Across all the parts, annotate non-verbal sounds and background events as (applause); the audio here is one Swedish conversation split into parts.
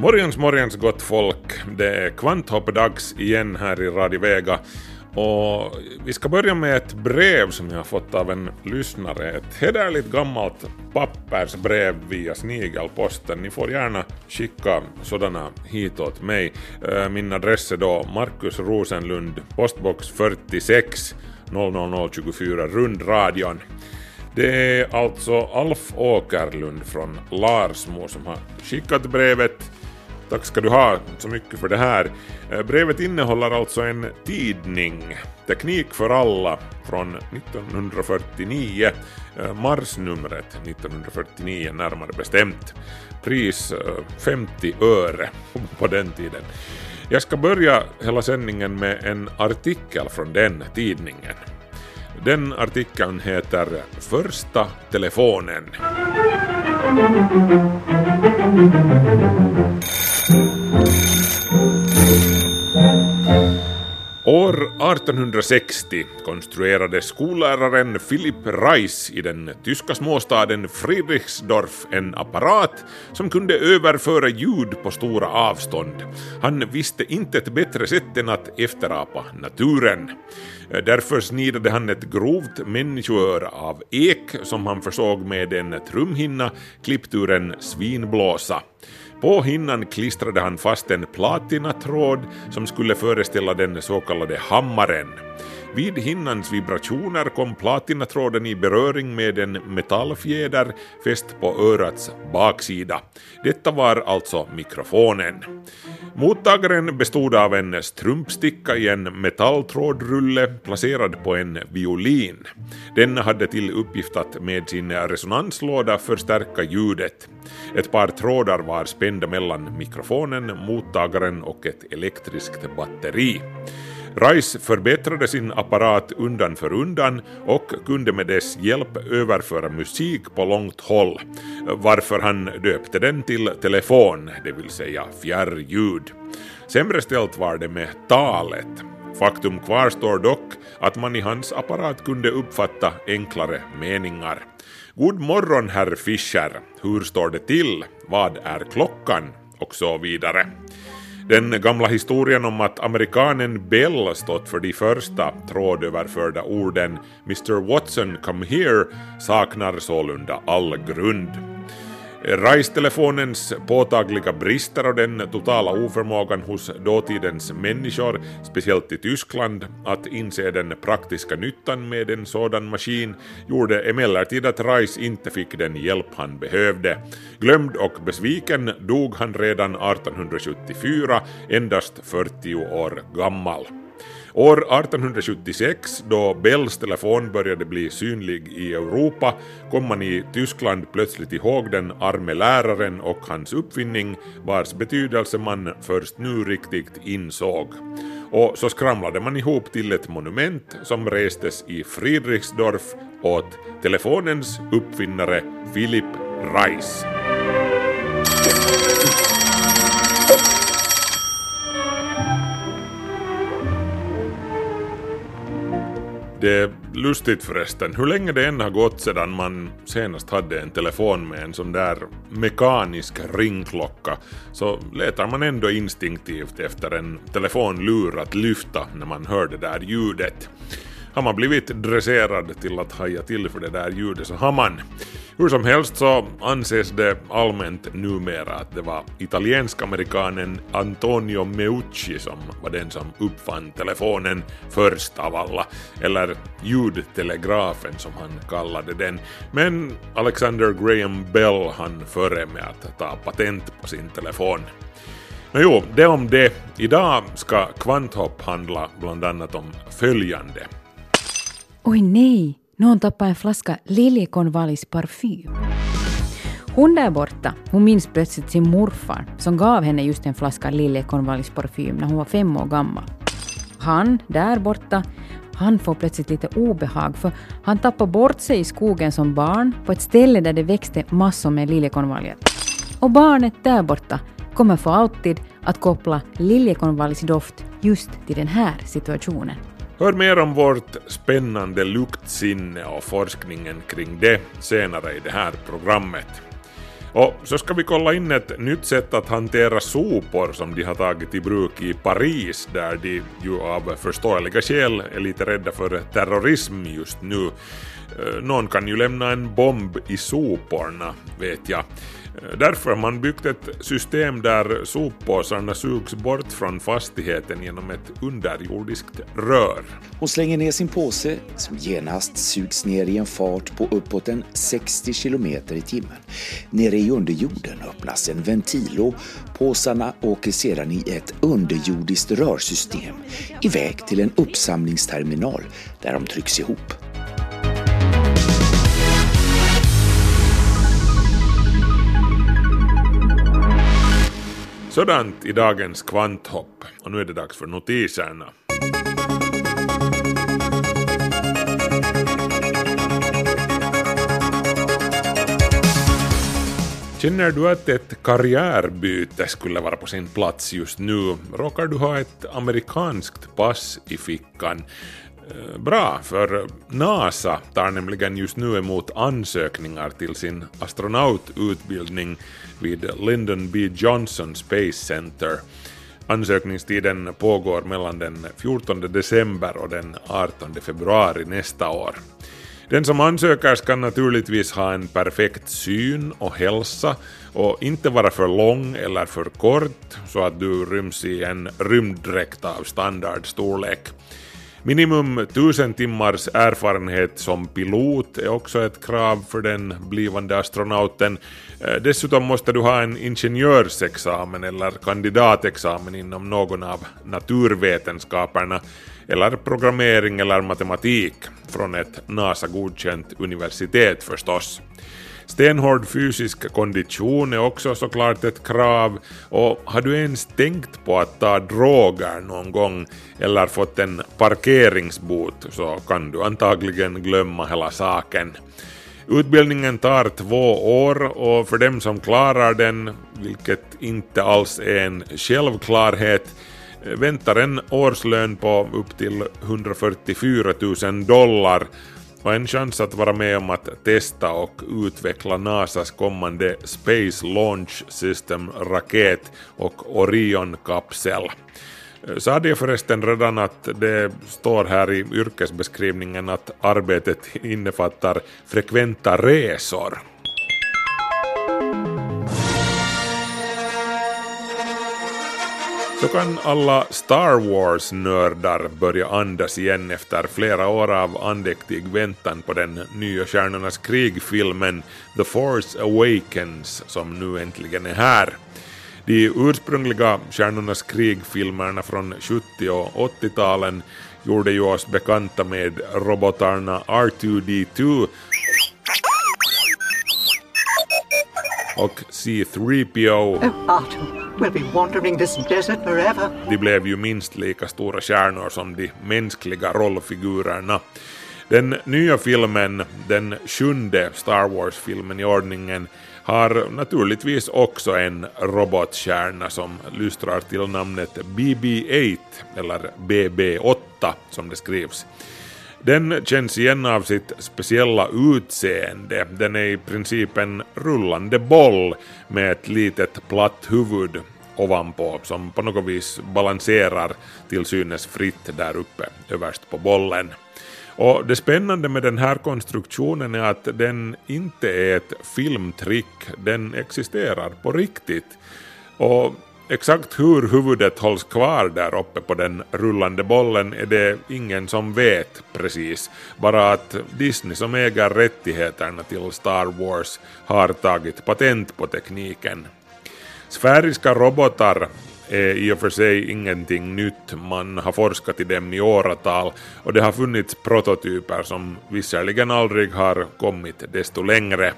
Morgens, morgens gott folk. Det är kvanthopp-dags igen här i Radio Vega. Och vi ska börja med ett brev som jag har fått av en lyssnare. Ett hederligt gammalt pappersbrev via snigelposten. Ni får gärna skicka sådana hit åt mig. Eh, min adress är då Markus Rosenlund, postbox 46 00024 Rundradion. Det är alltså Alf Åkerlund från Larsmo som har skickat brevet. Tack ska du ha så mycket för det här. Eh, brevet innehåller alltså en tidning, Teknik för alla, från 1949, eh, marsnumret 1949 närmare bestämt. Pris eh, 50 öre (laughs) på den tiden. Jag ska börja hela sändningen med en artikel från den tidningen. Den artikeln heter Första telefonen. År 1860 konstruerade skolläraren Philip Reis i den tyska småstaden Friedrichsdorf en apparat som kunde överföra ljud på stora avstånd. Han visste inte ett bättre sätt än att efterapa naturen. Därför snidade han ett grovt människoöra av ek som han försåg med en trumhinna klippt ur en svinblåsa. På hinnan klistrade han fast en platinatråd som skulle föreställa den så kallade hammaren. Vid hinnans vibrationer kom platinatråden i beröring med en metallfjäder fäst på örats baksida. Detta var alltså mikrofonen. Mottagaren bestod av en strumpsticka i en metalltrådrulle placerad på en violin. Den hade till uppgift att med sin resonanslåda förstärka ljudet. Ett par trådar var spända mellan mikrofonen, mottagaren och ett elektriskt batteri. Rice förbättrade sin apparat undan för undan och kunde med dess hjälp överföra musik på långt håll, varför han döpte den till telefon, det vill säga fjärrljud. Sämre ställt var det med talet. Faktum kvarstår dock att man i hans apparat kunde uppfatta enklare meningar. God morgon herr Fischer, hur står det till? Vad är klockan? Och så vidare. Den gamla historien om att amerikanen Bell stått för de första trådöverförda orden “Mr Watson, come here” saknar sålunda all grund. RISE-telefonens påtagliga brister och den totala oförmågan hos dåtidens människor, speciellt i Tyskland, att inse den praktiska nyttan med en sådan maskin gjorde emellertid att RISE inte fick den hjälp han behövde. Glömd och besviken dog han redan 1874, endast 40 år gammal. År 1876, då Bells telefon började bli synlig i Europa, kom man i Tyskland plötsligt ihåg den arme läraren och hans uppfinning, vars betydelse man först nu riktigt insåg. Och så skramlade man ihop till ett monument som restes i Friedrichsdorf åt telefonens uppfinnare Philip Reis. Det är lustigt förresten, hur länge det än har gått sedan man senast hade en telefon med en sån där mekanisk ringklocka så letar man ändå instinktivt efter en telefonlur att lyfta när man hör det där ljudet. Har man blivit dresserad till att haja till för det där ljudet så har man. Hur som helst så anses det allmänt numera att det var italiensk-amerikanen Antonio Meucci som var den som uppfann telefonen först av alla, eller ljudtelegrafen som han kallade den. Men Alexander Graham Bell han före med att ta patent på sin telefon. Men jo, det om det. Idag ska Kvanthopp handla bland annat om följande. Oj nej, någon tappade en flaska liljekonvaljs parfym. Hon där borta, hon minns plötsligt sin morfar som gav henne just en flaska liljekonvaljsparfym när hon var fem år gammal. Han, där borta, han får plötsligt lite obehag för han tappar bort sig i skogen som barn på ett ställe där det växte massor med liljekonvaljer. Och barnet där borta kommer för alltid att koppla liljekonvaljsdoft just till den här situationen. Hör mer om vårt spännande luktsinne och forskningen kring det senare i det här programmet. Och så ska vi kolla in ett nytt sätt att hantera sopor som de har tagit i bruk i Paris där de ju av förståeliga skäl är lite rädda för terrorism just nu. Eh, någon kan ju lämna en bomb i soporna, vet jag. Därför har man byggt ett system där soppåsarna sugs bort från fastigheten genom ett underjordiskt rör. Hon slänger ner sin påse som genast sugs ner i en fart på uppåt en 60 kilometer i timmen. Nere i underjorden öppnas en ventil och påsarna åker sedan i ett underjordiskt rörsystem iväg till en uppsamlingsterminal där de trycks ihop. Sådant i dagens kvanthopp. Och nu är det dags för notiserna. Känner du att ett karriärbyte skulle vara på sin plats just nu? Råkar du ha ett amerikanskt pass i fickan? Eh, bra, för NASA tar nämligen just nu emot ansökningar till sin astronaututbildning vid Lyndon B. Johnson Space Center. Ansökningstiden pågår mellan den 14 december och den 18 februari nästa år. Den som ansöker ska naturligtvis ha en perfekt syn och hälsa och inte vara för lång eller för kort så att du ryms i en rymddräkt av standardstorlek. Minimum 1000 timmars erfarenhet som pilot är också ett krav för den blivande astronauten. Eh, dessutom måste du ha en ingenjörsexamen eller kandidatexamen inom någon av naturvetenskaperna eller programmering eller matematik från ett NASA-godkänt universitet förstås. Stenhård fysisk kondition är också såklart ett krav och har du ens tänkt på att ta droger någon gång eller fått en parkeringsbot så kan du antagligen glömma hela saken. Utbildningen tar två år och för dem som klarar den, vilket inte alls är en självklarhet, väntar en årslön på upp till 144 000 dollar och en chans att vara med om att testa och utveckla NASAs kommande Space Launch System-raket och Orion-kapsel. Sa jag förresten redan att det står här i yrkesbeskrivningen att arbetet innefattar frekventa resor? Så kan alla Star Wars-nördar börja andas igen efter flera år av andäktig väntan på den nya Stjärnornas krig-filmen The Force Awakens som nu äntligen är här. De ursprungliga Stjärnornas krig-filmerna från 70 och 80-talen gjorde ju oss bekanta med robotarna R2D2 och C3PO Oh, we'll be wandering this desert forever. De blev ju minst lika stora stjärnor som de mänskliga rollfigurerna. Den nya filmen, den sjunde Star Wars-filmen i ordningen, har naturligtvis också en robotstjärna som lystrar till namnet BB-8, eller BB-8 som det skrivs. Den känns igen av sitt speciella utseende. Den är i princip en rullande boll med ett litet platt huvud ovanpå som på något vis balanserar till synes fritt där uppe överst på bollen. Och det spännande med den här konstruktionen är att den inte är ett filmtrick, den existerar på riktigt. Och exakt hur huvudet hålls kvar där uppe på den rullande bollen är det ingen som vet precis, bara att Disney som äger rättigheterna till Star Wars har tagit patent på tekniken. Sfäriska robotar är i och för sig ingenting nytt, man har forskat i dem i åratal och det har funnits prototyper som visserligen aldrig har kommit desto längre.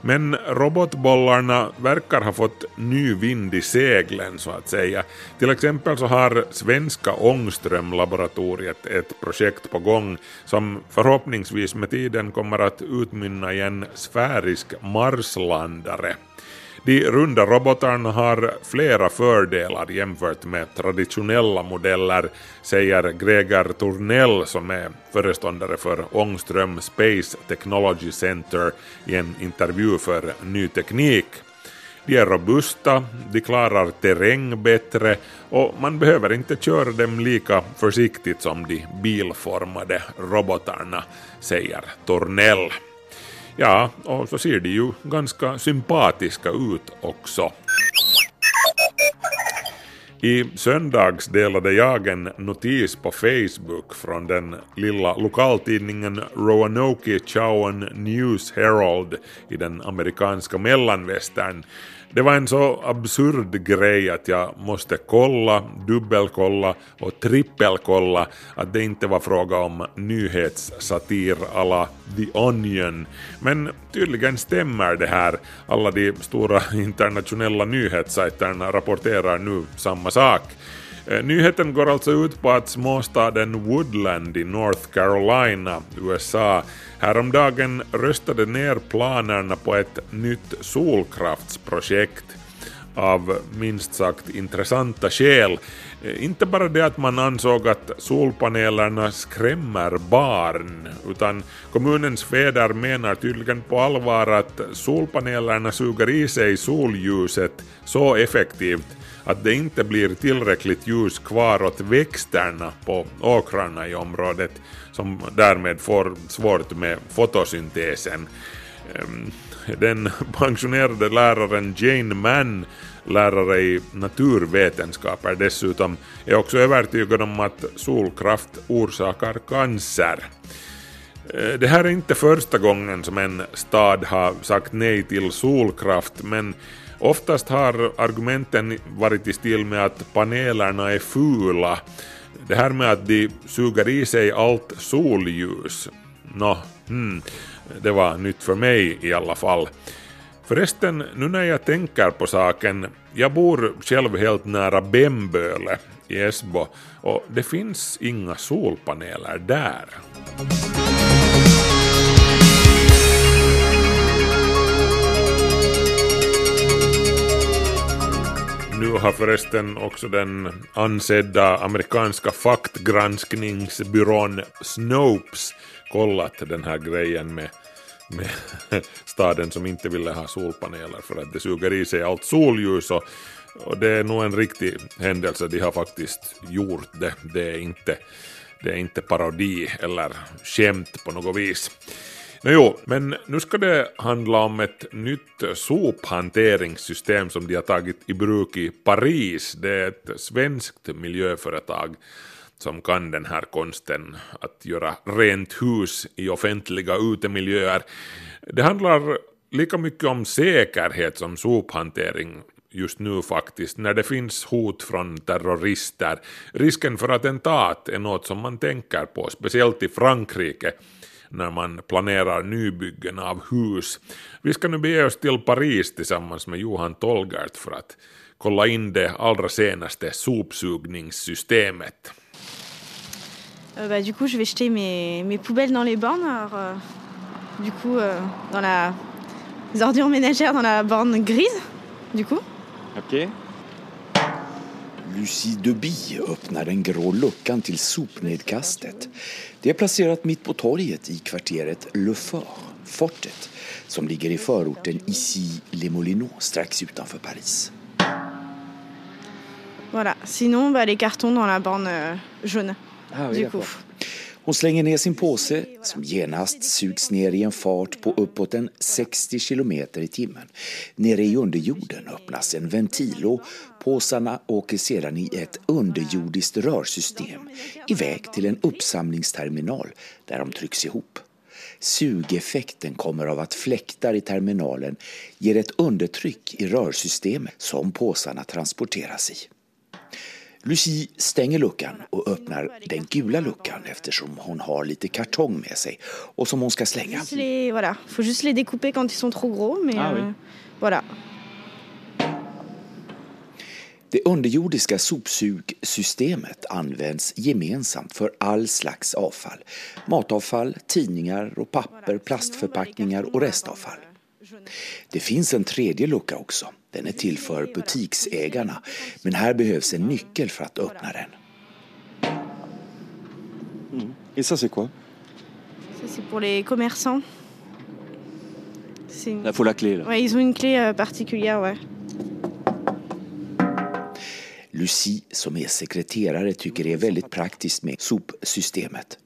Men robotbollarna verkar ha fått ny vind i seglen så att säga. Till exempel så har svenska Ångström-laboratoriet ett projekt på gång som förhoppningsvis med tiden kommer att utmynna i en sfärisk marslandare. De runda robotarna har flera fördelar jämfört med traditionella modeller, säger Greger Tornell som är föreståndare för Ångström Space Technology Center i en intervju för Ny Teknik. De är robusta, de klarar terräng bättre och man behöver inte köra dem lika försiktigt som de bilformade robotarna, säger Tornell. Ja, och så ser de ju ganska sympatiska ut också. I söndags delade jag en notis på Facebook från den lilla lokaltidningen Roanoke Chowan News Herald i den amerikanska mellanvästern det var en så absurd grej att jag måste kolla, dubbelkolla och trippelkolla att det inte var fråga om nyhetssatir alla The Onion. Men tydligen stämmer det här. Alla de stora internationella nyhetssajterna rapporterar nu samma sak. Eh, Nyheten går alltså ut på att småstaden Woodland i North Carolina, USA, häromdagen röstade ner planerna på ett nytt solkraftsprojekt av minst sagt intressanta skäl. Eh, inte bara det att man ansåg att solpanelerna skrämmer barn, utan kommunens fäder menar tydligen på allvar att solpanelerna suger i sig solljuset så effektivt att det inte blir tillräckligt ljus kvar åt växterna på åkrarna i området som därmed får svårt med fotosyntesen. Ehm, den pensionerade läraren Jane Mann, lärare i naturvetenskaper dessutom, är också övertygad om att solkraft orsakar cancer. Eh, det här är inte första gången som en stad har sagt nej till solkraft, men Oftast har argumenten varit i stil med att panelerna är fula. Det här med att de suger i sig allt solljus, nå, hmm, det var nytt för mig i alla fall. Förresten, nu när jag tänker på saken, jag bor själv helt nära Bemböle i Esbo och det finns inga solpaneler där. Nu har förresten också den ansedda amerikanska faktgranskningsbyrån Snopes kollat den här grejen med, med (laughs) staden som inte ville ha solpaneler för att det suger i sig allt solljus och, och det är nog en riktig händelse, de har faktiskt gjort det. Det är inte, det är inte parodi eller skämt på något vis. No, jo, men nu ska det handla om ett nytt sophanteringssystem som de har tagit i bruk i Paris. Det är ett svenskt miljöföretag som kan den här konsten att göra rent hus i offentliga utemiljöer. Det handlar lika mycket om säkerhet som sophantering just nu faktiskt, när det finns hot från terrorister. Risken för attentat är något som man tänker på, speciellt i Frankrike när man planerar nybyggen av hus. Vi ska nu bege oss till Paris tillsammans med Johan Tolgert för att kolla in det allra senaste sopsugningssystemet. Euh, bah, du coup, je vais jeter mes, mes poubelles dans les bornes. Alors, euh, du coup, euh, dans la, les ordures ménagères dans la borne grise, du coup. Ok. Lucie Deby öppnar den grå luckan till sopnedkastet. Det är placerat mitt på torget i kvarteret Le Fort, fortet, som ligger i förorten Issy-les-Moulineaux strax utanför Paris. Voilà. Sinon, bah, les cartons dans la borne euh, jaune. Ah, du coup. Hon slänger ner sin påse som genast sugs ner i en fart på uppåt en 60 kilometer i timmen. Nere i underjorden öppnas en ventil och påsarna åker sedan i ett underjordiskt rörsystem iväg till en uppsamlingsterminal där de trycks ihop. Sugeffekten kommer av att fläktar i terminalen ger ett undertryck i rörsystemet som påsarna transporteras i. Lucie stänger luckan och öppnar den gula luckan eftersom hon har lite kartong med sig och som hon ska slänga. Les, voilà, faut juste les découper quand ils sont trop gros, mais Ah oui. euh, voilà. Det underjordiska sopsugsystemet används gemensamt för all slags avfall. Matavfall, tidningar och papper, plastförpackningar och restavfall. Det finns en tredje lucka också. Den är till för butiksägarna. Men här behövs en nyckel för att öppna den. Et ça, c'est quoi Ça, c'est pour les commerçants. Une- Là, faut la clé, là. Ouais, ils ont une clé euh, particulière, ouais. Lucie, som är sekreterare, tycker det är väldigt praktiskt med sopsystemet.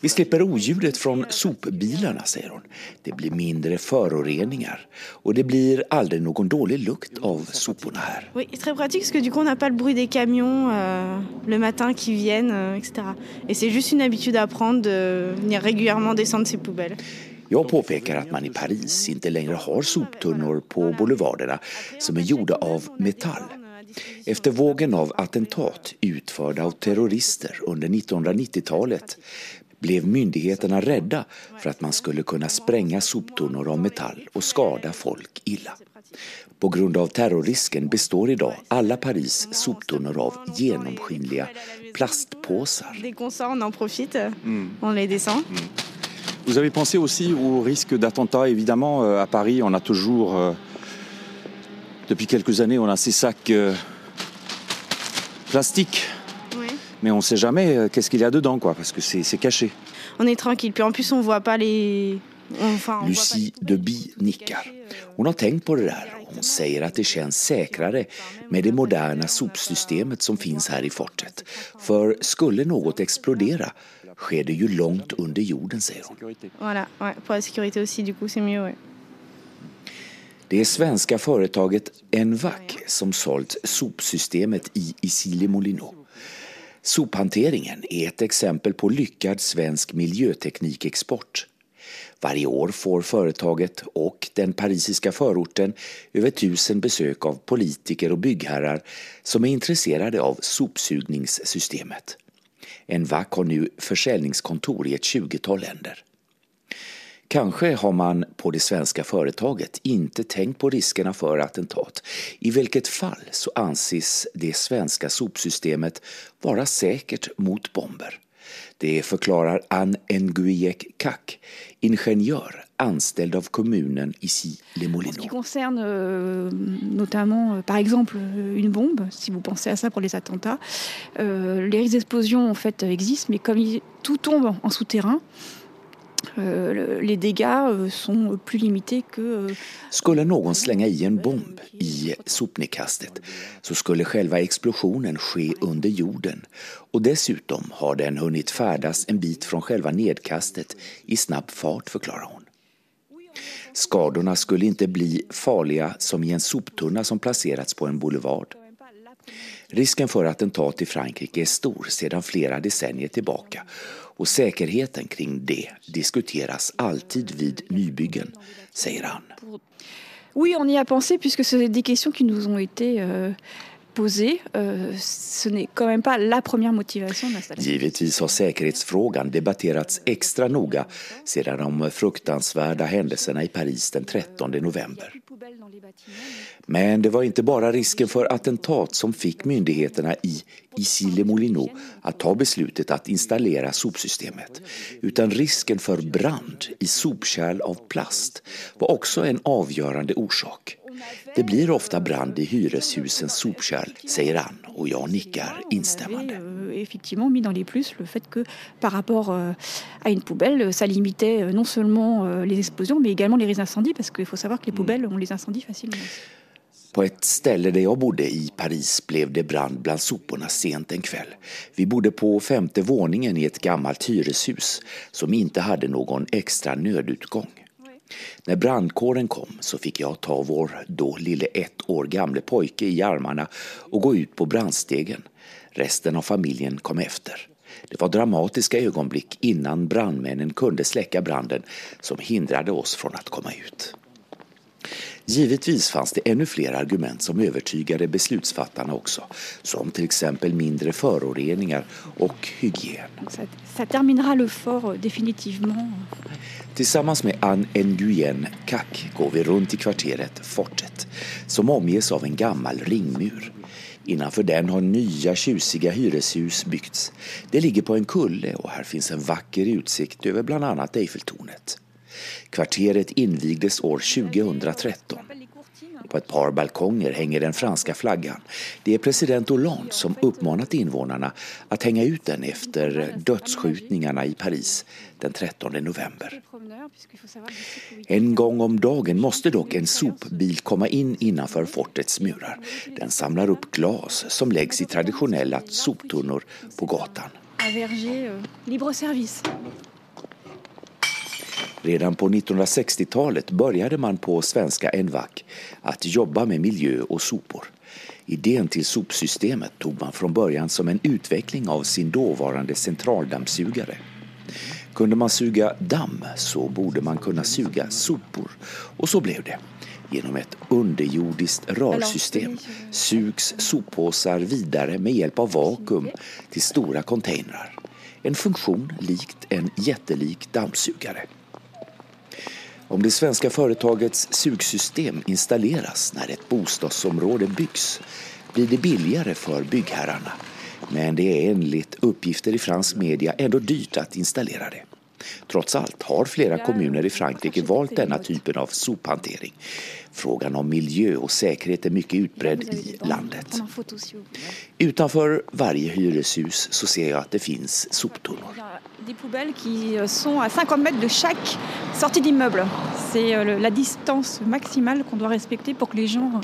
Vi slipper oljudet från sopbilarna, säger hon. Det blir mindre föroreningar och det blir aldrig någon dålig lukt av soporna här. Oui, très pratique parce que du coup, on n'a pas le bruit des camions euh, le matin qui viennent, euh, etc. Et c'est juste une habitude à prendre de venir régulièrement descendre ses poubelles. Jag påpekar att man i Paris inte längre har soptunnor på boulevarderna som är gjorda av metall. Efter vågen av attentat utförda av terrorister under 1990-talet blev myndigheterna rädda för att man skulle kunna spränga soptunnor av metall och skada folk illa. På grund av terrorrisken består idag alla Paris soptunnor av genomskinliga plastpåsar. Mm. descend. Vous avez pensé aussi au risque d'attentat, évidemment. euh, à Paris, on a toujours, euh, depuis quelques années, on a ces sacs euh, plastiques. Mais on ne sait jamais euh, qu'est-ce qu'il y a dedans, quoi, parce que c'est caché. On est tranquille. Puis en plus, on voit pas les. Enfin, Lucie Deby nickar. Hon har tänkt på det där hon säger att det känns säkrare med det moderna sopsystemet som finns här i fortet. För skulle något explodera sker det ju långt under jorden, säger hon. Voilà, ouais, pour la sécurité aussi, du coup, c'est mieux, ouais. Det är svenska företaget Envac som sålt sopsystemet i Issy-les-Moulineaux. Sophanteringen är ett exempel på lyckad svensk miljöteknikexport. Varje år får företaget och den parisiska förorten över tusen besök av politiker och byggherrar som är intresserade av sopsugningssystemet. Envac har nu försäljningskontor i ett 20-tal länder. Kanske har man på det svenska företaget inte tänkt på riskerna för attentat. I vilket fall så anses det svenska sopsystemet vara säkert mot bomber. Det förklarar Anne Nguyek Kak, ingenjör anställd av kommunen ici les En ce qui Moulineaux. concerne euh, notamment, euh, par exemple, euh, une bombe, si vous pensez à ça pour les attentats, euh, les risques en fait existent, mais comme il- tout tombe en souterrain, euh, les dégâts euh, sont plus limités que... euh, Skulle någon slänga i en bomb i sopnedkastet så skulle själva explosionen ske under jorden och dessutom har den hunnit färdas en bit från själva nedkastet i snabb fart, förklarar hon. Skadorna skulle inte bli farliga som i en soptunna som placerats på en boulevard. Risken för attentat i Frankrike är stor sedan flera decennier tillbaka och säkerheten kring det diskuteras alltid vid nybyggen, säger han. Oui, on y a pensé puisque c'est des questions qui nous ont été euh, posées. Euh, ce n'est quand même pas la première motivation. Givetvis har säkerhetsfrågan debatterats extra noga sedan de fruktansvärda händelserna i Paris den 13 november. Men det var inte bara risken för attentat som fick myndigheterna i Issy-les-Moulineaux att ta beslutet att installera sopsystemet, utan risken för brand i sopkärl av plast var också en avgörande orsak. Det blir ofta brand i hyreshusens sopkärl, säger han och jag nickar instämmande. euh, effectivement mis dans les plus le fait que par rapport euh, à une poubelle, ça limitait euh, non seulement les explosions mais également les d'incendie parce qu'il faut savoir que les poubelles ont les incendies facilement. På ett ställe där jag bodde i Paris blev det brand bland soporna sent en kväll. Vi bodde på femte våningen i ett gammalt hyreshus som inte hade någon extra nödutgång. När brandkåren kom så fick jag ta vår då lille ett år gamle pojke i armarna och gå ut på brandstegen. Resten av familjen kom efter. Det var dramatiska ögonblick innan brandmännen kunde släcka branden som hindrade oss från att komma ut. Givetvis fanns det ännu fler argument som övertygade beslutsfattarna också, som till exempel mindre föroreningar och hygien. Ça, ça terminera le fort définitivement. Tillsammans med Anne Nguyen Kak går vi runt i kvarteret Fortet som omges av en gammal ringmur. Innanför den har nya tjusiga hyreshus byggts. Det ligger på en kulle och här finns en vacker utsikt över bland annat Eiffeltornet. Kvarteret invigdes år 2013. På ett par balkonger hänger den franska flaggan. Det är president Hollande som uppmanat invånarna att hänga ut den efter dödsskjutningarna i Paris den 13 november. En gång om dagen måste dock en sopbil komma in innanför fortets murar. Den samlar upp glas som läggs i traditionella soptunnor på gatan. Un verger euh, libre service. Redan på 1960-talet började man på svenska NVAC att jobba med miljö och sopor. Idén till sopsystemet tog man från början som en utveckling av sin dåvarande centraldammsugare. Kunde man suga damm så borde man kunna suga sopor. Och så blev det. Genom ett underjordiskt rörsystem sugs soppåsar vidare med hjälp av vakuum till stora containrar. En funktion likt en jättelik dammsugare. Om det svenska företagets sugsystem installeras när ett bostadsområde byggs blir det billigare för byggherrarna. Men det är enligt uppgifter i fransk media ändå dyrt att installera det. Trots allt har flera kommuner i Frankrike valt denna typen av sophantering. Frågan om miljö och säkerhet är mycket utbredd i landet. Utanför varje hyreshus så ser jag att det finns soptunnor. Des poubelles qui euh, sont à 50 mètres de chaque sortie d'immeuble. C'est euh, la distance maximale qu'on doit respecter pour que les gens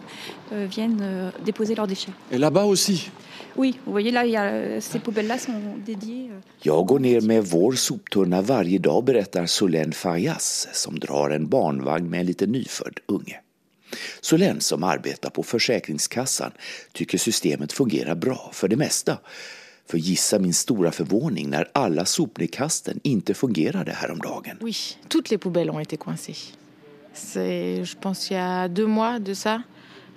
euh, viennent déposer leurs déchets. Et là-bas aussi. Oui, vous voyez là, il y a, ces poubelles-là sont dédiées. Jag går ner med vår soptunna varje dag, berättar Solène Farias som drar en barnvagn med en liten nyfödd unge. Solène som arbetar på Försäkringskassan tycker systemet fungerar bra för det mesta. För gissa min stora förvåning när alla sopnedkasten inte fungerade häromdagen. Oui, toutes les poubelles ont été coincées. C'est, je pense, il y a deux mois de ça,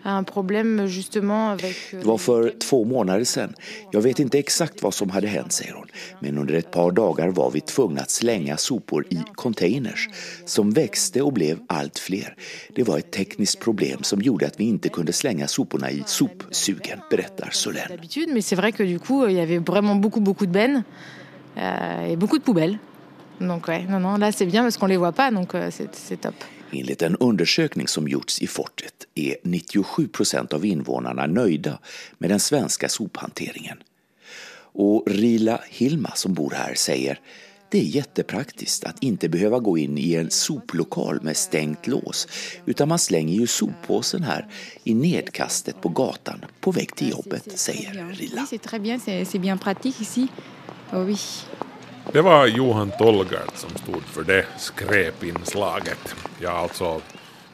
un problème justement avec... euh, Det var för två månader sedan. Jag vet inte exakt vad som hade hänt, säger hon. Men under ett par dagar var vi tvungna att slänga sopor i containers som växte och blev allt fler. Det var ett tekniskt problem som gjorde att vi inte kunde slänga soporna i sopsugen, berättar Solène. mais c'est vrai que du coup, il y avait vraiment beaucoup, beaucoup de bennes euh, et beaucoup de poubelles. Donc ouais, non, non, là c'est bien parce qu'on les voit pas, donc euh, c'est top. Enligt en undersökning som gjorts i fortet är 97 procent av invånarna nöjda med den svenska sophanteringen. Och Rila Hilma som bor här säger det är jättepraktiskt att inte behöva gå in i en soplokal med stängt lås utan man slänger ju soppåsen här i nedkastet på gatan på väg till jobbet, säger Rila. Det var Johan Tolgert som stod för det skräpinslaget. Ja, alltså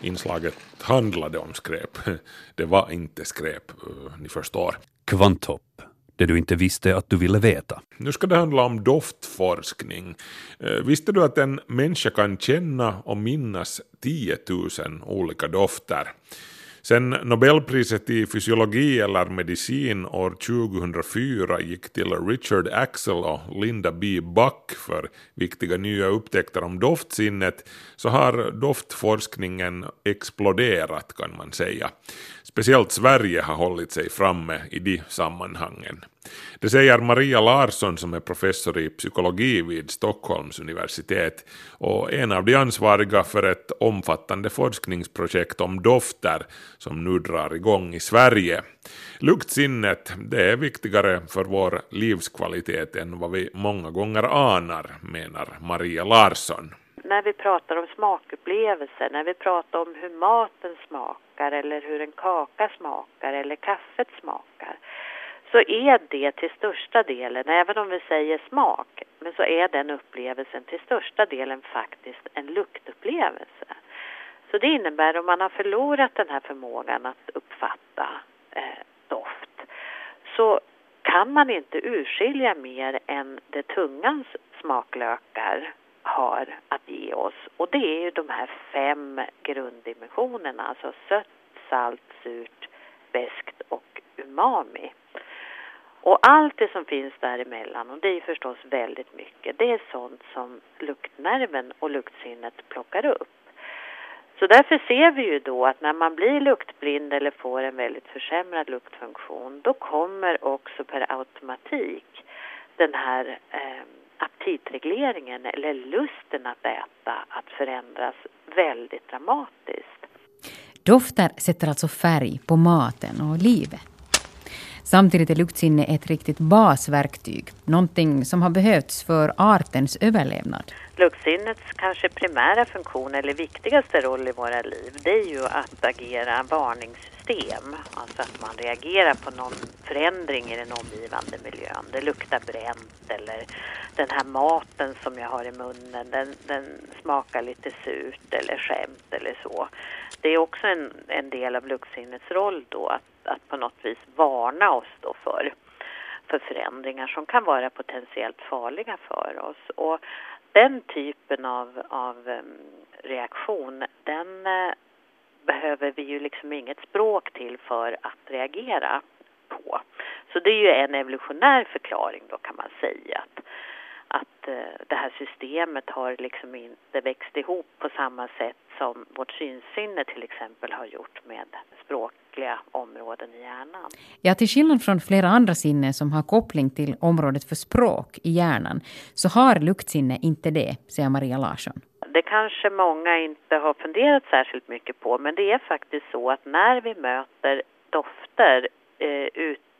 inslaget handlade om skräp. (laughs) Det var inte skräp, eh, ni förstår. Kvanthopp, det du inte visste att du ville veta. Nu ska det handla om doftforskning. Eh, Visste du att en människa kan känna och minnas 10 000 olika dofter? Sen Nobelpriset i fysiologi eller medicin år 2004 gick till Richard Axel och Linda B. Buck för viktiga nya upptäckter om doftsinnet så har doftforskningen exploderat kan man säga. Speciellt Sverige har hållit sig framme i de sammanhangen. Det säger Maria Larsson som är professor i psykologi vid Stockholms universitet och en av de ansvariga för ett omfattande forskningsprojekt om dofter som nu drar igång i Sverige. Luktsinnet det är viktigare för vår livskvalitet än vad vi många gånger anar, menar Maria Larsson. när vi pratar om smakupplevelser, när vi pratar om hur maten smakar eller hur en kaka smakar eller kaffet smakar, så är det till största delen, även om vi säger smak, men så är den upplevelsen till största delen faktiskt en luktupplevelse. Så det innebär om man har förlorat den här förmågan att uppfatta eh, doft så kan man inte urskilja mer än det tungans smaklökar har att ge oss. Och det är ju de här fem grunddimensionerna, alltså sött, salt, surt, beskt och umami. Och allt det som finns däremellan, och det är förstås väldigt mycket, det är sånt som luktnerven och luktsinnet plockar upp. Så därför ser vi ju då att när man blir luktblind eller får en väldigt försämrad luktfunktion, då kommer också per automatik den här eh, aptitregleringen eller lusten att äta att förändras väldigt dramatiskt. Dofter sätter alltså färg på maten och livet. Samtidigt är luktsinne ett riktigt basverktyg, någonting som har behövts för artens överlevnad. Luktsinnets kanske primära funktion eller viktigaste roll i våra liv det är ju att agera varningssystem. Alltså att man reagerar på någon förändring i den omgivande miljön. Det luktar bränt eller den här maten som jag har i munnen den, den smakar lite surt eller skämt eller så. Det är också en, en del av luktsinnets roll då att, att på något vis varna oss då för för förändringar som kan vara potentiellt farliga för oss. Och den typen av, av reaktion, den eh, behöver vi ju liksom inget språk till för att reagera på. Så det är ju en evolutionär förklaring då kan man säga att, att eh, det här systemet har liksom inte växt ihop på samma sätt som vårt synsinne till exempel har gjort med språkliga områden i hjärnan. Ja, till skillnad från flera andra sinnen som har koppling till området för språk i hjärnan så har luktsinne inte det, säger Maria Larsson. Det kanske många inte har funderat särskilt mycket på men det är faktiskt så att när vi möter dofter eh,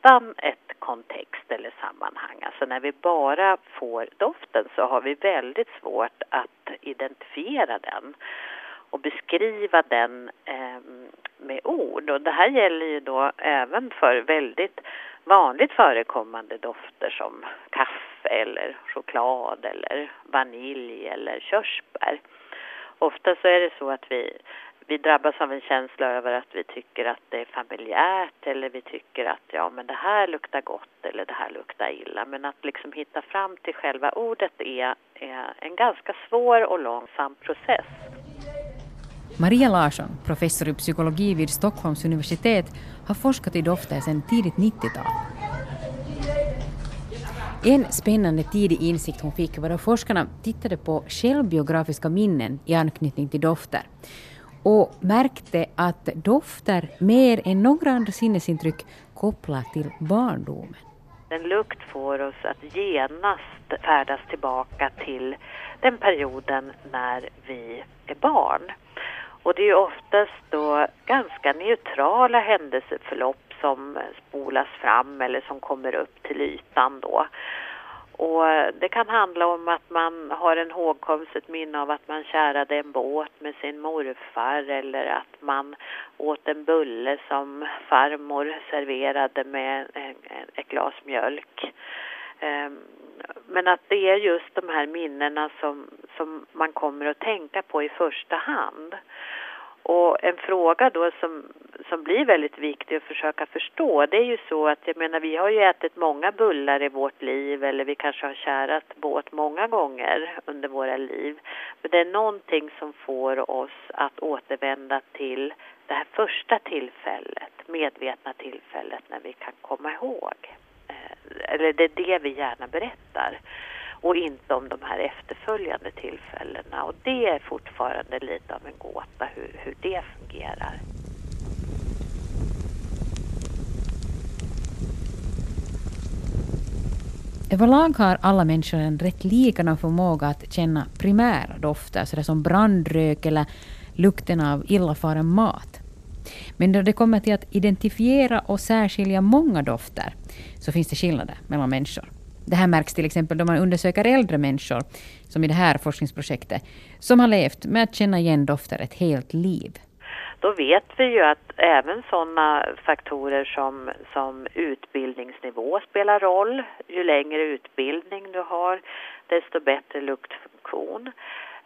utan ett kontext eller sammanhang, alltså när vi bara får doften så har vi väldigt svårt att identifiera den och beskriva den eh, med ord. Och det här gäller ju då även för väldigt vanligt förekommande dofter som kaffe eller choklad eller vanilj eller körsbär. Ofta så är det så att vi, vi drabbas av en känsla över att vi tycker att det är familjärt eller vi tycker att ja men det här luktar gott eller det här luktar illa. Men att liksom hitta fram till själva ordet är, är en ganska svår och långsam process. Maria Larsson, professor i psykologi vid Stockholms universitet, har forskat i dofter sedan tidigt 90-tal. En spännande tidig insikt hon fick var då forskarna tittade på självbiografiska minnen i anknytning till dofter och märkte att dofter mer än några andra sinnesintryck kopplar till barndomen. En lukt får oss att genast färdas tillbaka till den perioden när vi är barn. Och det är ju oftast då ganska neutrala händelseförlopp som spolas fram eller som kommer upp till ytan då. Och eh, det kan handla om att man har en hågkomst, ett minne av att man kärade en båt med sin morfar eller att man åt en bulle som farmor serverade med ett glas mjölk. Ehm, men att det är just de här minnena som, som man kommer att tänka på i första hand. Och en fråga då som, som blir väldigt viktig att försöka förstå, det är ju så att jag menar vi har ju ätit många bullar i vårt liv eller vi kanske har kärat båt många gånger under våra liv. Men det är någonting som får oss att återvända till det här första tillfället, medvetna tillfället när vi kan komma ihåg. Eh, eller det är det vi gärna berättar och inte om de här efterföljande tillfällena. Och det är fortfarande lite av en gåta hur, hur det fungerar. Överlag har alla människor en rätt likadan förmåga att känna primära dofter, sådär som brandrök eller lukten av illafaren mat. Men då det kommer till att identifiera och särskilja många dofter så finns det skillnader mellan människor. Det här märks till exempel då man undersöker äldre människor, som i det här forskningsprojektet, som har levt med att känna igen dofter ett helt liv. Då vet vi ju att även sådana faktorer som, som utbildningsnivå spelar roll. Ju längre utbildning du har, desto bättre luktfunktion.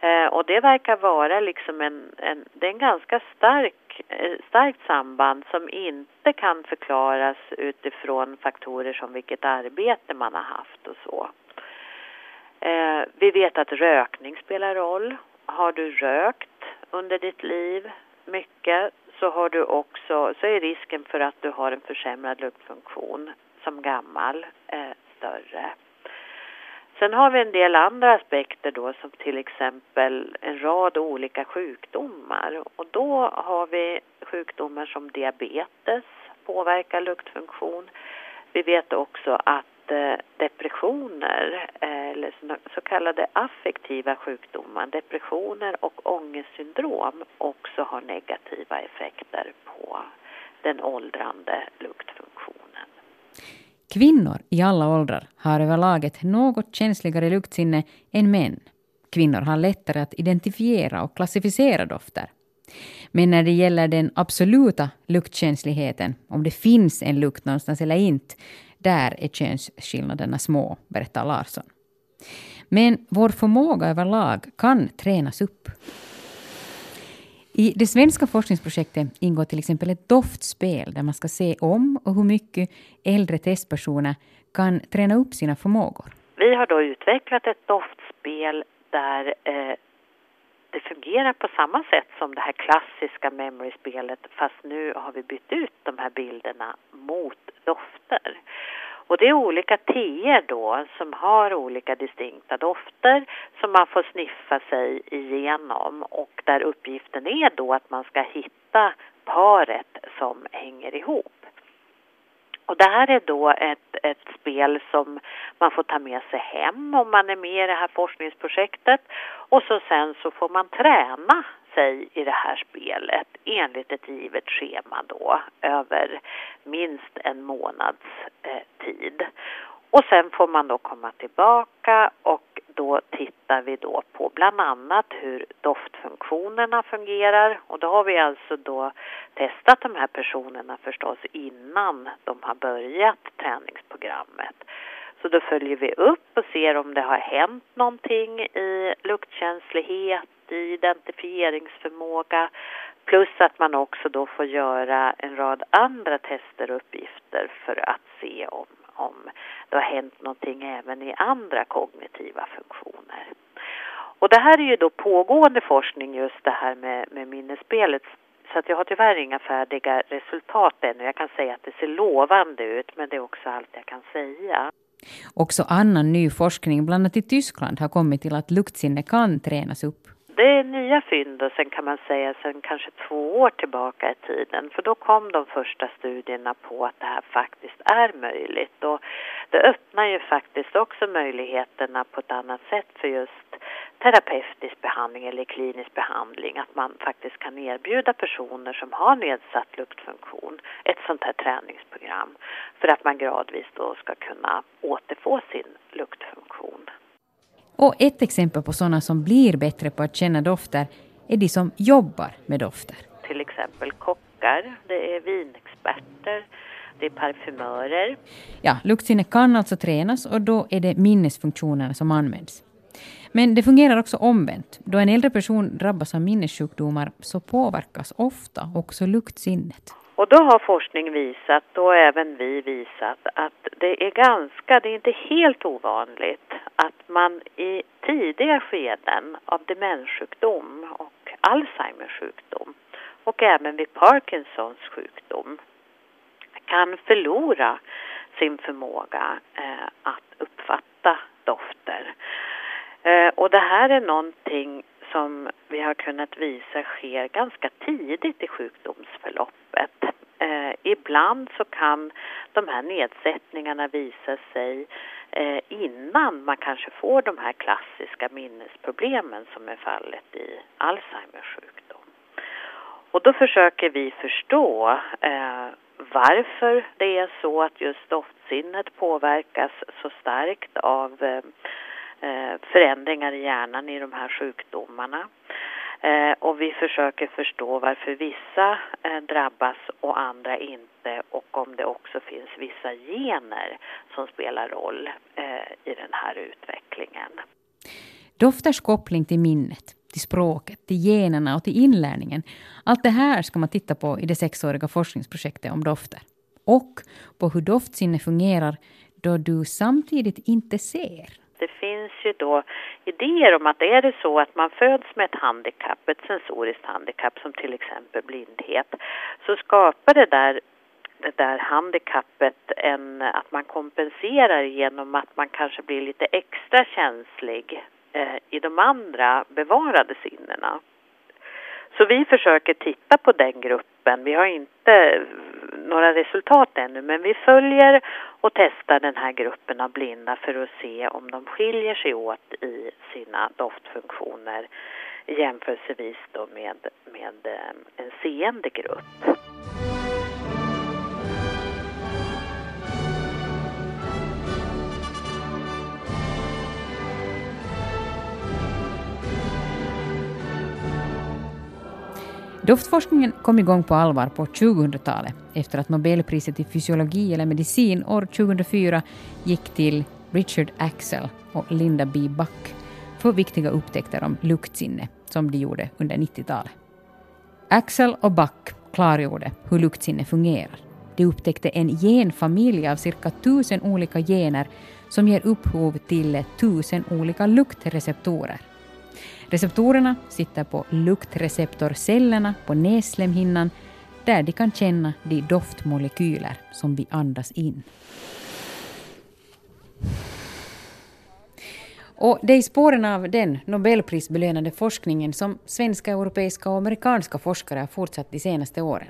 Eh, och det verkar vara liksom en, en, det är en ganska stark, eh, starkt samband som inte kan förklaras utifrån faktorer som vilket arbete man har haft och så. Eh, vi vet att rökning spelar roll. Har du rökt under ditt liv mycket så har du också, så är risken för att du har en försämrad luktfunktion som gammal eh, större. Sen har vi en del andra aspekter då som till exempel en rad olika sjukdomar och då har vi sjukdomar som diabetes påverkar luktfunktion. Vi vet också att eh, depressioner eh, eller så kallade affektiva sjukdomar, depressioner och ångestsyndrom också har negativa effekter på den åldrande luktfunktionen. Kvinnor i alla åldrar har överlag ett något känsligare luktsinne än män. Kvinnor har lättare att identifiera och klassificera dofter. Men när det gäller den absoluta luktkänsligheten, om det finns en lukt någonstans eller inte, där är könsskillnaderna små, berättar Larsson. Men vår förmåga överlag kan tränas upp. I det svenska forskningsprojektet ingår till exempel ett doftspel där man ska se om och hur mycket äldre testpersoner kan träna upp sina förmågor. Vi har då utvecklat ett doftspel där eh, det fungerar på samma sätt som det här klassiska memory-spelet fast nu har vi bytt ut de här bilderna mot dofter. Och det är olika teer då som har olika distinkta dofter som man får sniffa sig igenom och där uppgiften är då att man ska hitta paret som hänger ihop. Och det här är då ett, ett spel som man får ta med sig hem om man är med i det här forskningsprojektet. Och så sen så får man träna sig i det här spelet enligt ett givet schema då över minst en månads eh, tid. Och sen får man då komma tillbaka och då tittar vi då på bland annat hur doftfunktionerna fungerar och då har vi alltså då testat de här personerna förstås innan de har börjat träningsprogrammet. Så då följer vi upp och ser om det har hänt någonting i luktkänslighet, identifieringsförmåga plus att man också då får göra en rad andra tester och uppgifter för att se om om det har hänt någonting även i andra kognitiva funktioner. Och det här är ju då pågående forskning just det här med, med minnesspelet så att jag har tyvärr inga färdiga resultat ännu. Jag kan säga att det ser lovande ut men det är också allt jag kan säga. Också annan ny forskning, bland annat i Tyskland, har kommit till att luktsinne kan tränas upp det är nya fynd och sen kan man säga sen kanske två år tillbaka i tiden. För då kom de första studierna på att det här faktiskt är möjligt. Och det öppnar ju faktiskt också möjligheterna på ett annat sätt för just terapeutisk behandling eller klinisk behandling. Att man faktiskt kan erbjuda personer som har nedsatt luktfunktion ett sånt här träningsprogram. För att man gradvis då ska kunna återfå sin luktfunktion. Och ett exempel på sådana som blir bättre på att känna dofter är de som jobbar med dofter. Till exempel kockar, det är vinexperter, det är parfymörer. Ja, luktsinne kan alltså tränas och då är det minnesfunktionerna som används. Men det fungerar också omvänt. Då en äldre person drabbas av minnessjukdomar så påverkas ofta också luktsinnet. Och då har forskning visat, och även vi visat, att det är ganska, det är inte helt ovanligt att man i tidiga skeden av demenssjukdom och Alzheimers sjukdom och även vid Parkinsons sjukdom kan förlora sin förmåga eh, att uppfatta dofter. Eh, och det här är någonting som vi har kunnat visa sker ganska tidigt i sjukdomsförloppet. Eh, ibland så kan de här nedsättningarna visa sig eh, innan man kanske får de här klassiska minnesproblemen som är fallet i Alzheimers sjukdom. Och då försöker vi förstå eh, varför det är så att just doftsinnet påverkas så starkt av eh, Eh, förändringar i hjärnan i de här sjukdomarna. Eh, och vi försöker förstå varför vissa eh, drabbas och andra inte och om det också finns vissa gener som spelar roll i den här utvecklingen. Dofters koppling till minnet, till språket, till generna och till inlärningen. Allt det här ska man titta på i det sexåriga forskningsprojektet om dofter. Och på hur doftsinne fungerar då du samtidigt inte ser det finns ju då idéer om att är det så att man föds med ett handikapp, ett sensoriskt handikapp som till exempel blindhet, så skapar det där det där handikappet en, att man kompenserar genom att man kanske blir lite extra känslig eh, i de andra bevarade sinnena. Så vi försöker titta på den gruppen. Vi har inte några resultat ännu men vi följer och testar den här gruppen av blinda för att se om de skiljer sig åt i sina doftfunktioner jämförelsevis då med, med eh, en seende grupp. Doftforskningen kom igång på allvar på 2000-talet efter att Nobelpriset i fysiologi eller medicin år 2004 gick till Richard Axel och Linda B. Buck för viktiga upptäckter om luktsinne som de gjorde under 90-talet. Axel och Buck klargjorde hur luktsinne fungerar. De upptäckte en genfamilj av cirka tusen olika gener som ger upphov till tusen olika luktreceptorer. Receptorerna sitter på luktreceptorcellerna på nässlemhinnan där de kan känna de doftmolekyler som vi andas in. Och det är i spåren av den Nobelprisbelönade forskningen som svenska, europeiska och amerikanska forskare har fortsatt de senaste åren.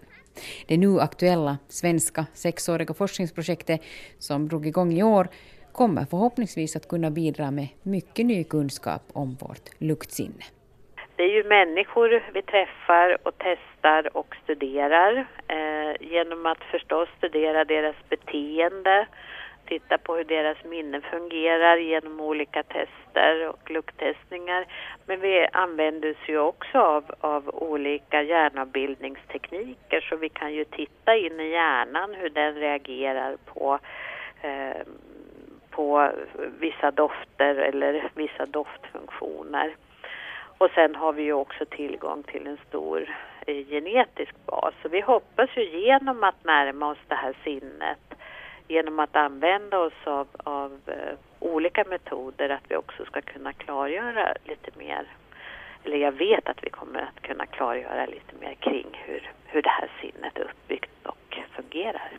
Det nu aktuella svenska sexåriga forskningsprojektet som drog igång i år kommer förhoppningsvis att kunna bidra med mycket ny kunskap om vårt luktsinne. Det är ju människor vi träffar och testar och studerar eh, genom att förstås studera deras beteende, titta på hur deras minne fungerar genom olika tester och lukttestningar. Men vi använder oss ju också av, av olika hjärnavbildningstekniker så vi kan ju titta in i hjärnan hur den reagerar på eh, på vissa dofter eller vissa doftfunktioner. Och sen har vi ju också tillgång till en stor eh, genetisk bas. Så vi hoppas ju genom att närma oss det här sinnet, genom att använda oss av, av eh, olika metoder, att vi också ska kunna klargöra lite mer. Eller jag vet att vi kommer att kunna klargöra lite mer kring hur, hur det här sinnet är uppbyggt och fungerar.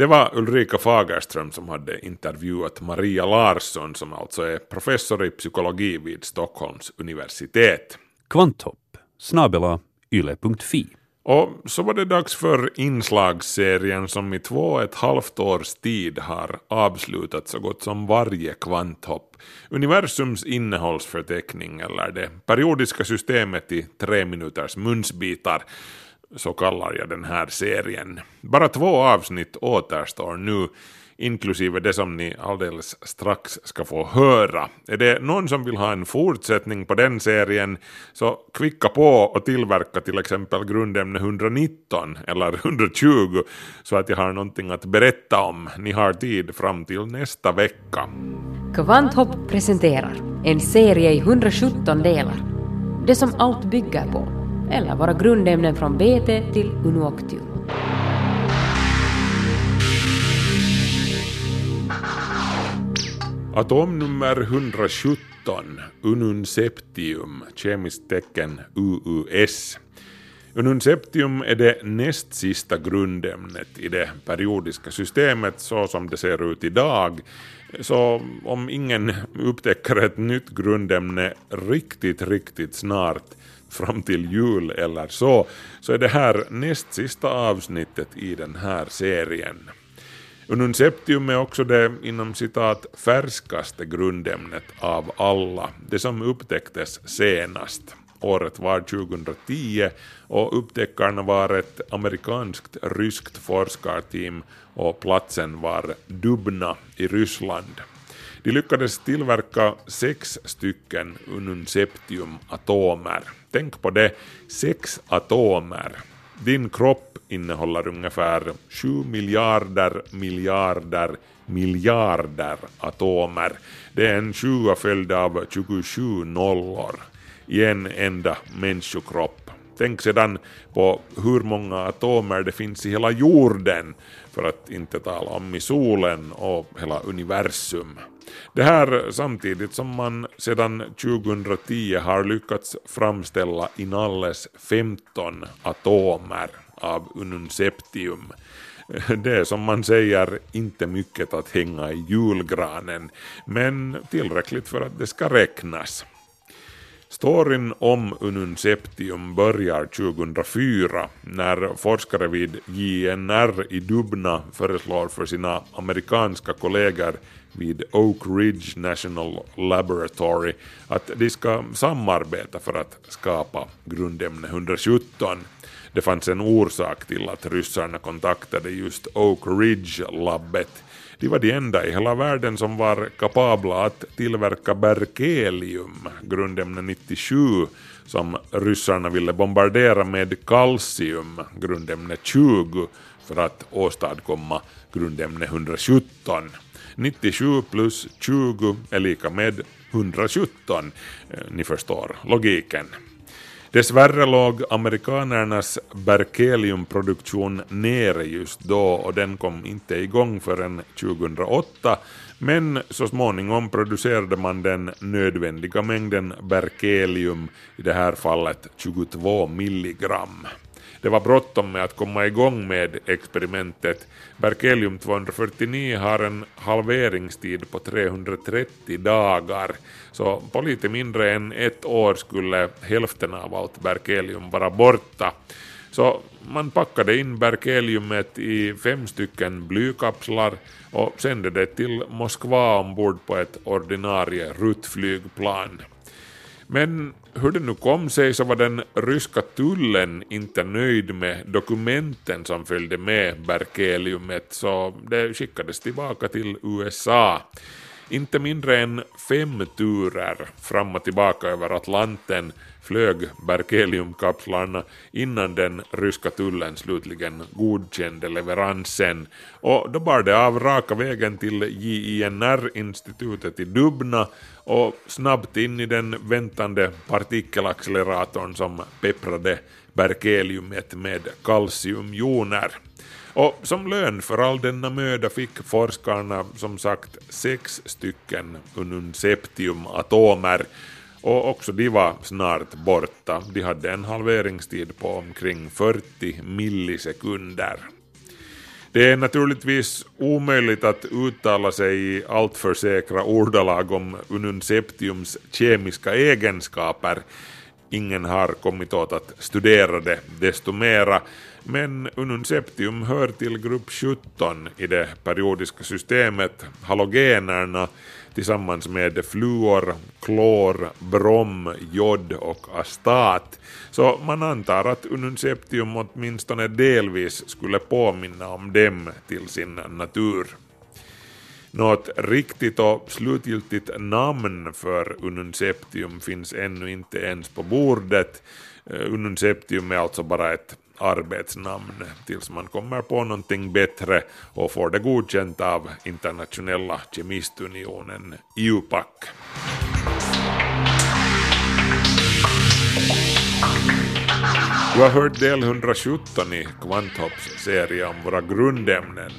Det var Ulrika Fagerström som hade intervjuat Maria Larsson som alltså är professor i psykologi vid Stockholms universitet. Kvanthopp snabela yle.fi och så var det dags för inslagsserien som i två och ett halvt års tid har avslutat så gott som varje kvanthopp. Universums innehållsförteckning eller det periodiska systemet i tre minuters munsbitar så kallar jag den här serien. Bara två avsnitt återstår nu, inklusive det som ni alldeles strax ska få höra. Är det någon som vill ha en fortsättning på den serien så kvicka på och tillverka till exempel grundämne 119 eller 120 så att jag har någonting att berätta om. Ni har tid fram till nästa vecka. Kvanthopp presenterar en serie i 117 delar. Det som allt bygger på eller våra grundämnen från BT till Unuoctium. Atomnummer 117, Ununseptium, kemiskt tecken UUS. Ununseptium är det näst sista grundämnet i det periodiska systemet så som det ser ut idag. Så om ingen upptäcker ett nytt grundämne riktigt, riktigt snart fram till jul eller så, så är det här näst sista avsnittet i den här serien. Ununceptium är också det inom citat färskaste grundämnet av alla, det som upptäcktes senast. Året var 2010 och upptäckarna var ett amerikanskt-ryskt forskarteam och platsen var Dubna i Ryssland. De lyckades tillverka sex stycken ununseptiumatomer. Tänk på det, sex atomer. Din kropp innehåller ungefär 7 miljarder miljarder miljarder atomer. Det är en 20 följd av 27 nollor i en enda människokropp. Tänk sedan på hur många atomer det finns i hela jorden, för att inte tala om i solen och hela universum. Det här samtidigt som man sedan 2010 har lyckats framställa inalles 15 atomer av ununseptium. Det är som man säger inte mycket att hänga i julgranen, men tillräckligt för att det ska räknas. Storyn om ununseptium börjar 2004 när forskare vid JNR i Dubna föreslår för sina amerikanska kollegor vid Oak Ridge National Laboratory att de ska samarbeta för att skapa grundämne 117. Det fanns en orsak till att ryssarna kontaktade just Oak Ridge-labbet. De var de enda i hela världen som var kapabla att tillverka berkelium, grundämne 97, som ryssarna ville bombardera med kalcium, grundämne 20, för att åstadkomma grundämne 117. 97 plus 20 är lika med 117. Eh, ni förstår logiken. Dessvärre låg amerikanernas berkeliumproduktion nere just då och den kom inte igång förrän 2008 men så småningom producerade man den nödvändiga mängden berkelium, i det här fallet 22 milligram. Det var bråttom med att komma igång med experimentet. Berkelium 249 har en halveringstid på 330 dagar, så på lite mindre än ett år skulle hälften av allt berkelium vara borta. Så man packade in berkeliumet i fem stycken blykapslar och sände det till Moskva ombord på ett ordinarie ruttflygplan. Men hur det nu kom sig så var den ryska tullen inte nöjd med dokumenten som följde med berkeliumet så det skickades tillbaka till USA. Inte mindre än fem turer fram och tillbaka över Atlanten flög berkeliumkapslarna innan den ryska tullen slutligen godkände leveransen och då bar det av raka vägen till JINR-institutet i Dubna och snabbt in i den väntande partikelacceleratorn som pepprade berkeliumet med kalciumjoner. Och som lön för all denna möda fick forskarna som sagt sex stycken ununseptiumatomer och också de var snart borta. De hade en halveringstid på omkring 40 millisekunder. Det är naturligtvis omöjligt att uttala sig i alltför säkra ordalag om Ununceptiums kemiska egenskaper. Ingen har kommit åt att studera det desto mera, men Ununceptium hör till grupp 17 i det periodiska systemet, halogenerna, tillsammans med fluor, klor, brom, jod och astat. Så man antar att Ununceptium åtminstone delvis skulle påminna om dem till sin natur. Något riktigt och slutgiltigt namn för Ununceptium finns ännu inte ens på bordet. Eh, Ununceptium är alltså bara ett arbetsnamn tills man kommer på någonting bättre och får det godkänt av internationella kemistunionen IUPAC. Du har hört del 117 i Kvanthopps serie om våra grundämnen.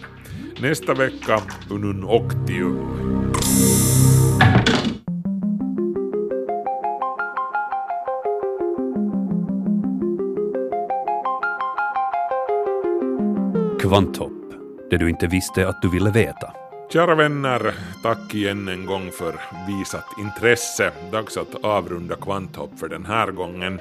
Nästa vecka Unun Octium. Kvanthopp, det du inte visste att du ville veta. Kära vänner, tack igen en gång för visat intresse. Dags att avrunda Kvanthopp för den här gången.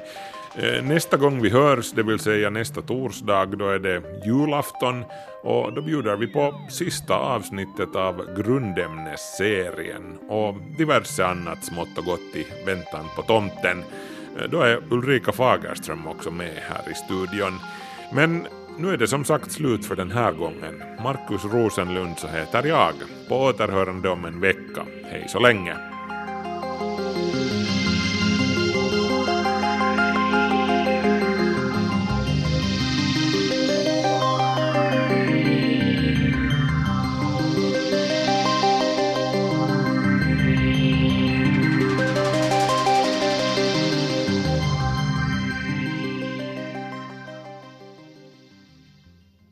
Eh, nästa gång vi hörs, det vill säga nästa torsdag, då är det julafton och då bjuder vi på sista avsnittet av grundämnesserien och diverse annat smått och gott i väntan på tomten. Eh, då är Ulrika Fagerström också med här i studion. Men nu är det som sagt slut för den här gången. Markus Rosenlund så heter jag. På återhörande om en vecka. Hej så länge.